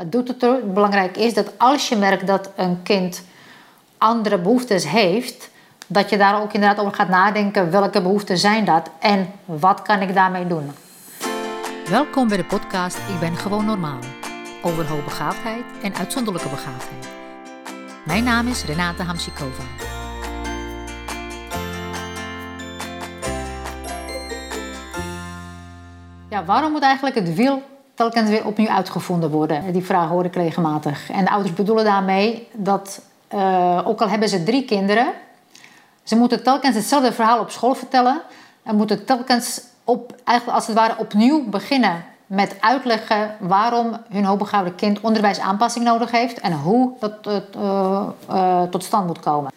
Het doet het er. Belangrijk is dat als je merkt dat een kind andere behoeftes heeft, dat je daar ook inderdaad over gaat nadenken welke behoeften zijn dat en wat kan ik daarmee doen. Welkom bij de podcast Ik ben gewoon normaal. Over hoogbegaafdheid en uitzonderlijke begaafdheid. Mijn naam is Renate Hamsikova. Ja, waarom moet eigenlijk het wiel telkens weer opnieuw uitgevonden worden? Die vraag hoor ik regelmatig. En de ouders bedoelen daarmee dat, uh, ook al hebben ze drie kinderen, ze moeten telkens hetzelfde verhaal op school vertellen en moeten telkens op, eigenlijk als het ware opnieuw beginnen met uitleggen waarom hun hoogbegaafde kind onderwijsaanpassing nodig heeft en hoe dat uh, uh, tot stand moet komen.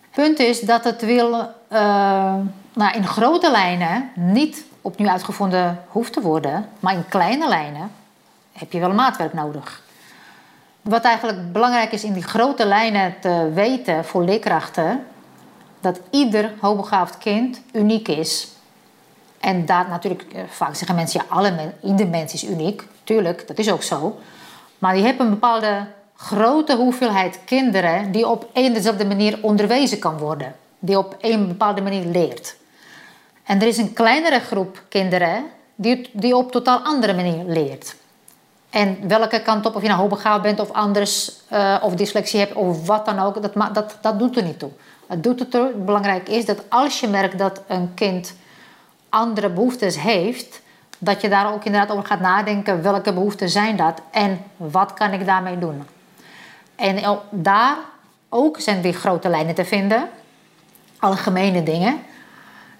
Het punt is dat het wil nou, in grote lijnen niet opnieuw uitgevonden hoeft te worden, maar in kleine lijnen heb je wel maatwerk nodig. Wat eigenlijk belangrijk is in die grote lijnen te weten voor leerkrachten, dat ieder hoogbegaafd kind uniek is. En daar natuurlijk, eh, vaak zeggen mensen, ja, alle ieder mens is uniek. Tuurlijk, dat is ook zo. Maar je hebt een bepaalde grote hoeveelheid kinderen die op een dezelfde manier onderwezen kan worden. Die op een bepaalde manier leert. En er is een kleinere groep kinderen die, die op totaal andere manier leert. En welke kant op, of je nou hoogbegaafd bent of anders, uh, of dyslexie hebt of wat dan ook, dat, dat, dat doet er niet toe. Het doet het er. Belangrijk is dat als je merkt dat een kind andere behoeftes heeft, dat je daar ook inderdaad over gaat nadenken welke behoeften zijn dat en wat kan ik daarmee doen. En daar ook zijn weer grote lijnen te vinden, algemene dingen.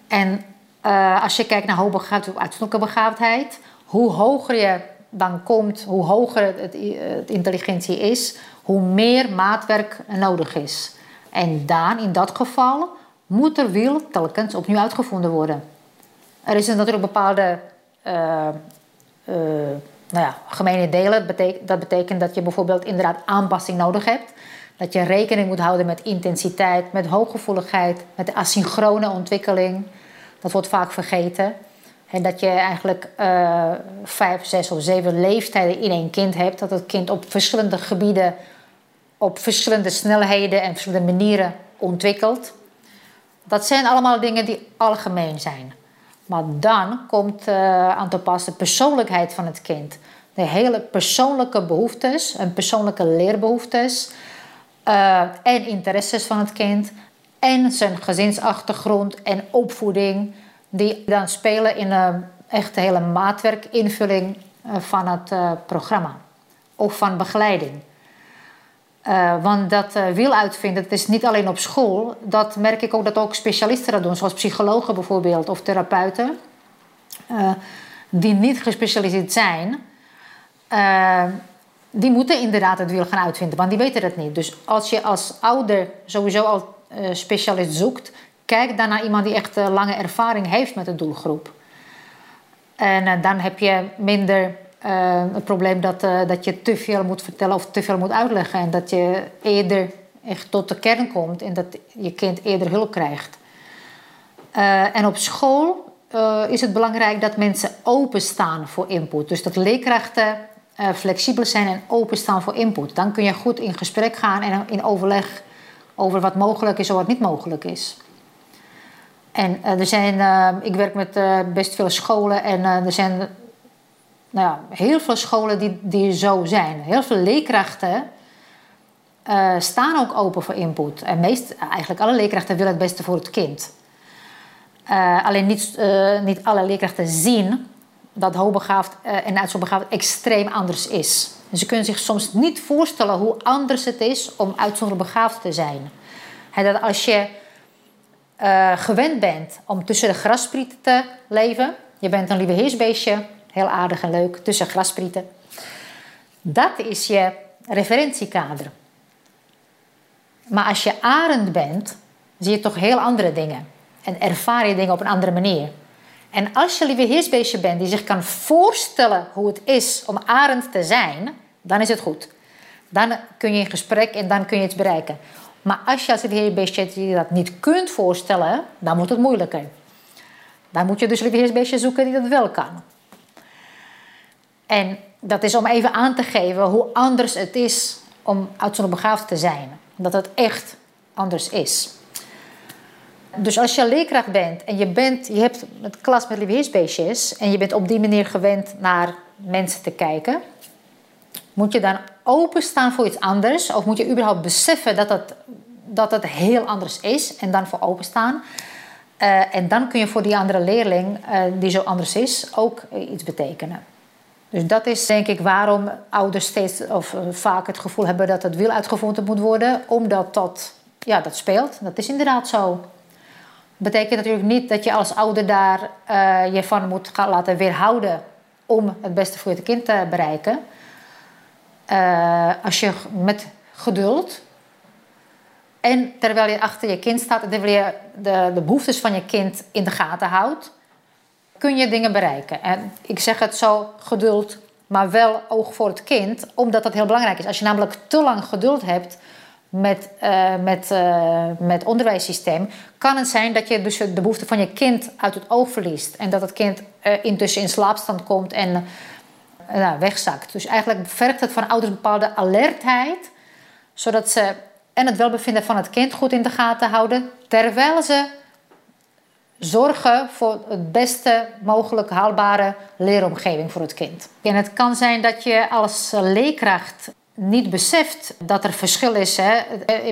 En uh, als je kijkt naar hoogbegaafdheid of begaafdheid, hoe hoger je dan komt, hoe hoger het, het, intelligentie is, hoe meer maatwerk nodig is. En dan, in dat geval, moet er wiel telkens opnieuw uitgevonden worden. Er is natuurlijk bepaalde uh, nou ja, gemene delen. Dat betekent dat je bijvoorbeeld inderdaad aanpassing nodig hebt. Dat je rekening moet houden met intensiteit, met hooggevoeligheid, met de asynchrone ontwikkeling. Dat wordt vaak vergeten. En dat je eigenlijk uh, vijf, zes of zeven leeftijden in één kind hebt. Dat het kind op verschillende gebieden, op verschillende snelheden en verschillende manieren ontwikkelt. Dat zijn allemaal dingen die algemeen zijn. Maar dan komt uh, aan te pas de persoonlijkheid van het kind. De hele persoonlijke behoeftes en persoonlijke leerbehoeftes. Uh, en interesses van het kind en zijn gezinsachtergrond en opvoeding, die dan spelen in een echte hele maatwerkinvulling eh, van het uh, programma of van begeleiding. Uh, want dat uh, wiel uitvinden, dat is niet alleen op school. Dat merk ik ook dat ook specialisten dat doen, zoals psychologen bijvoorbeeld of therapeuten, die niet gespecialiseerd zijn. die moeten inderdaad het wiel gaan uitvinden, want die weten dat niet. Dus als je als ouder sowieso al specialist zoekt, kijk dan naar iemand die echt uh, lange ervaring heeft met de doelgroep. En uh, dan heb je minder het probleem dat, dat je te veel moet vertellen of te veel moet uitleggen. En dat je eerder echt tot de kern komt en dat je kind eerder hulp krijgt. en op school is het belangrijk dat mensen openstaan voor input. Dus dat leerkrachten flexibel zijn en openstaan voor input. Dan kun je goed in gesprek gaan en in overleg over wat mogelijk is en wat niet mogelijk is. En uh, er zijn, uh, ik werk met uh, best veel scholen en er zijn nou ja, heel veel scholen die, die zo zijn. Heel veel leerkrachten staan ook open voor input. En meest, eigenlijk alle leerkrachten willen het beste voor het kind. alleen niet, niet alle leerkrachten zien dat hoogbegaafd en uitzonderbegaafd extreem anders is. En ze kunnen zich soms niet voorstellen hoe anders het is om uitzonderlijk begaafd te zijn. Dat als je uh, gewend bent om tussen de grassprieten te leven, je bent een lieve heersbeestje, heel aardig en leuk, tussen grassprieten. Dat is je referentiekader. Maar als je arend bent, zie je toch heel andere dingen. En ervaar je dingen op een andere manier. En als je lieve heersbeestje bent die zich kan voorstellen hoe het is om arend te zijn, dan is het goed. Dan kun je in gesprek en dan kun je iets bereiken. Maar als je als heersbeestje je dat niet kunt voorstellen, dan wordt het moeilijker. Dan moet je dus een heersbeestje zoeken die dat wel kan. En dat is om even aan te geven hoe anders het is om uitzonderlijk begaafd te zijn. Dat het echt anders is. Dus als je leerkracht bent en je, bent, je hebt een klas met leerbeheersbeestjes en je bent op die manier gewend naar mensen te kijken, moet je dan openstaan voor iets anders? Of moet je überhaupt beseffen dat het, dat het heel anders is en dan voor openstaan? Uh, en dan kun je voor die andere leerling, uh, die zo anders is, ook iets betekenen. Dus dat is denk ik waarom ouders steeds of uh, vaak het gevoel hebben dat het wiel uitgevonden moet worden, omdat dat, ja, dat speelt. Dat is inderdaad zo. Betekent natuurlijk niet dat je als ouder daar je van moet laten weerhouden om het beste voor je kind te bereiken. als je met geduld en terwijl je achter je kind staat en terwijl je de, de behoeftes van je kind in de gaten houdt, kun je dingen bereiken. En ik zeg het zo geduld, maar wel oog voor het kind, omdat dat heel belangrijk is. Als je namelijk te lang geduld hebt met, uh, met, uh, met onderwijssysteem, kan het zijn dat je dus de behoefte van je kind uit het oog verliest. En dat het kind uh, intussen in slaapstand komt en nou, wegzakt. Dus eigenlijk vergt het van ouders bepaalde alertheid, zodat ze en het welbevinden van het kind goed in de gaten houden, terwijl ze zorgen voor het beste mogelijk haalbare leeromgeving voor het kind. En het kan zijn dat je als leerkracht niet beseft dat er verschil is hè,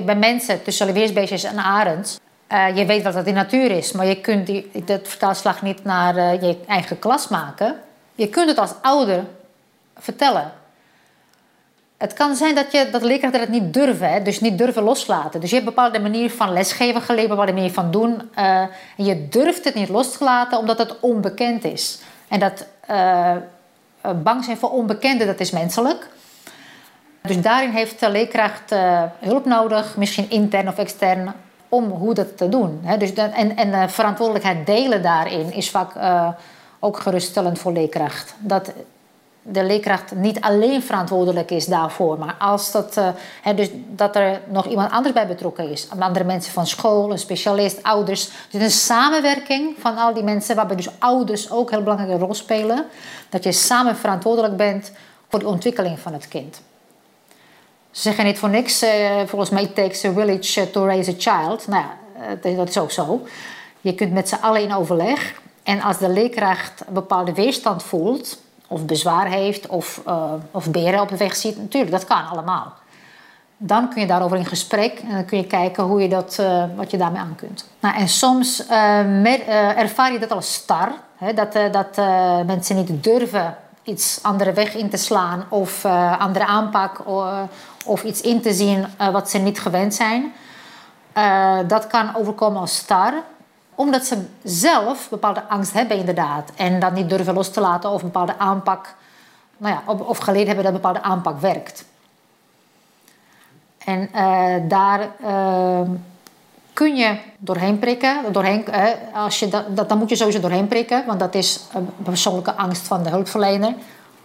bij mensen tussen weersbeestjes en arends. Uh, je weet wat dat in natuur is, maar je kunt die, dat vertaalslag niet naar uh, je eigen klas maken. Je kunt het als ouder vertellen. Het kan zijn dat, je, dat leerkrachten het niet durven, hè? dus niet durven loslaten. Dus je hebt een bepaalde manier van lesgeven geleerd, een bepaalde manier van doen. En je durft het niet los te laten omdat het onbekend is. En dat bang zijn voor onbekende, dat is menselijk. Dus daarin heeft de leerkracht uh, hulp nodig, misschien intern of extern, om hoe dat te doen. Hè? Dus dat, en, en verantwoordelijkheid delen daarin is vaak ook geruststellend voor leerkracht. Dat de leerkracht niet alleen verantwoordelijk is daarvoor, maar als dat, uh, dus dat er nog iemand anders bij betrokken is. Andere mensen van school, een specialist, ouders. Dus een samenwerking van al die mensen, waarbij dus ouders ook een heel belangrijke rol spelen. Dat je samen verantwoordelijk bent voor de ontwikkeling van het kind. Ze zeggen niet voor niks, uh, volgens mij, takes a village to raise a child. Nou ja, dat is ook zo. Je kunt met z'n allen in overleg. En als de leerkracht een bepaalde weerstand voelt, of bezwaar heeft of, uh, of beren op de weg ziet. Natuurlijk, dat kan allemaal. Dan kun je daarover in gesprek en dan kun je kijken hoe je dat, wat je daarmee aan kunt. Nou, en soms ervaar je dat als star. Hè, dat dat mensen niet durven iets andere weg in te slaan of andere aanpak of iets in te zien wat ze niet gewend zijn. dat kan overkomen als star omdat ze zelf bepaalde angst hebben inderdaad. En dat niet durven los te laten of een bepaalde aanpak... Nou ja, of geleerd hebben dat bepaalde aanpak werkt. En daar kun je doorheen prikken. Doorheen, als je dat, dat, dan moet je sowieso doorheen prikken. Want dat is een persoonlijke angst van de hulpverlener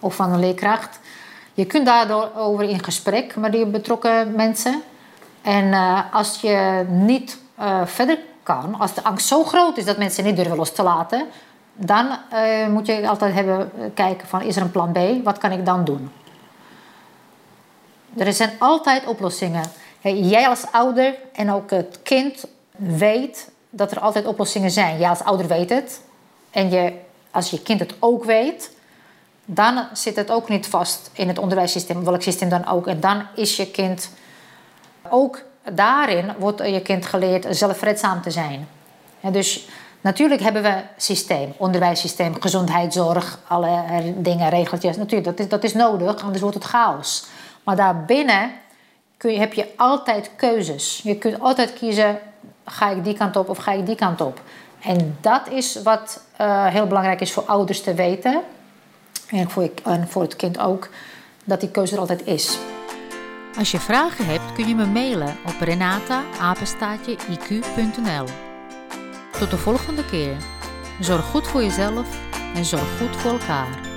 of van een leerkracht. Je kunt daardoor over in gesprek met die betrokken mensen. En als je niet verder kan, als de angst zo groot is dat mensen niet durven los te laten, dan uh, moet je altijd hebben, eh, kijken van is er een plan B, wat kan ik dan doen? Er zijn altijd oplossingen. Jij als ouder en ook het kind weet dat er altijd oplossingen zijn. Jij als ouder weet het. En je, als je kind het ook weet, dan zit het ook niet vast in het onderwijssysteem, welk systeem dan ook. En dan is je kind ook daarin wordt je kind geleerd zelfredzaam te zijn. dus natuurlijk hebben we systeem, onderwijssysteem, gezondheidszorg, alle dingen, regeltjes. Natuurlijk, dat is, dat is nodig, anders wordt het chaos. Maar daarbinnen je, heb je altijd keuzes. Je kunt altijd kiezen, ga ik die kant op of ga ik die kant op. En dat is wat uh, heel belangrijk is voor ouders te weten. En voor, en voor het kind ook, dat die keuze er altijd is. Als je vragen hebt kun je me mailen op renata-iq.nl. Tot de volgende keer. Zorg goed voor jezelf en zorg goed voor elkaar.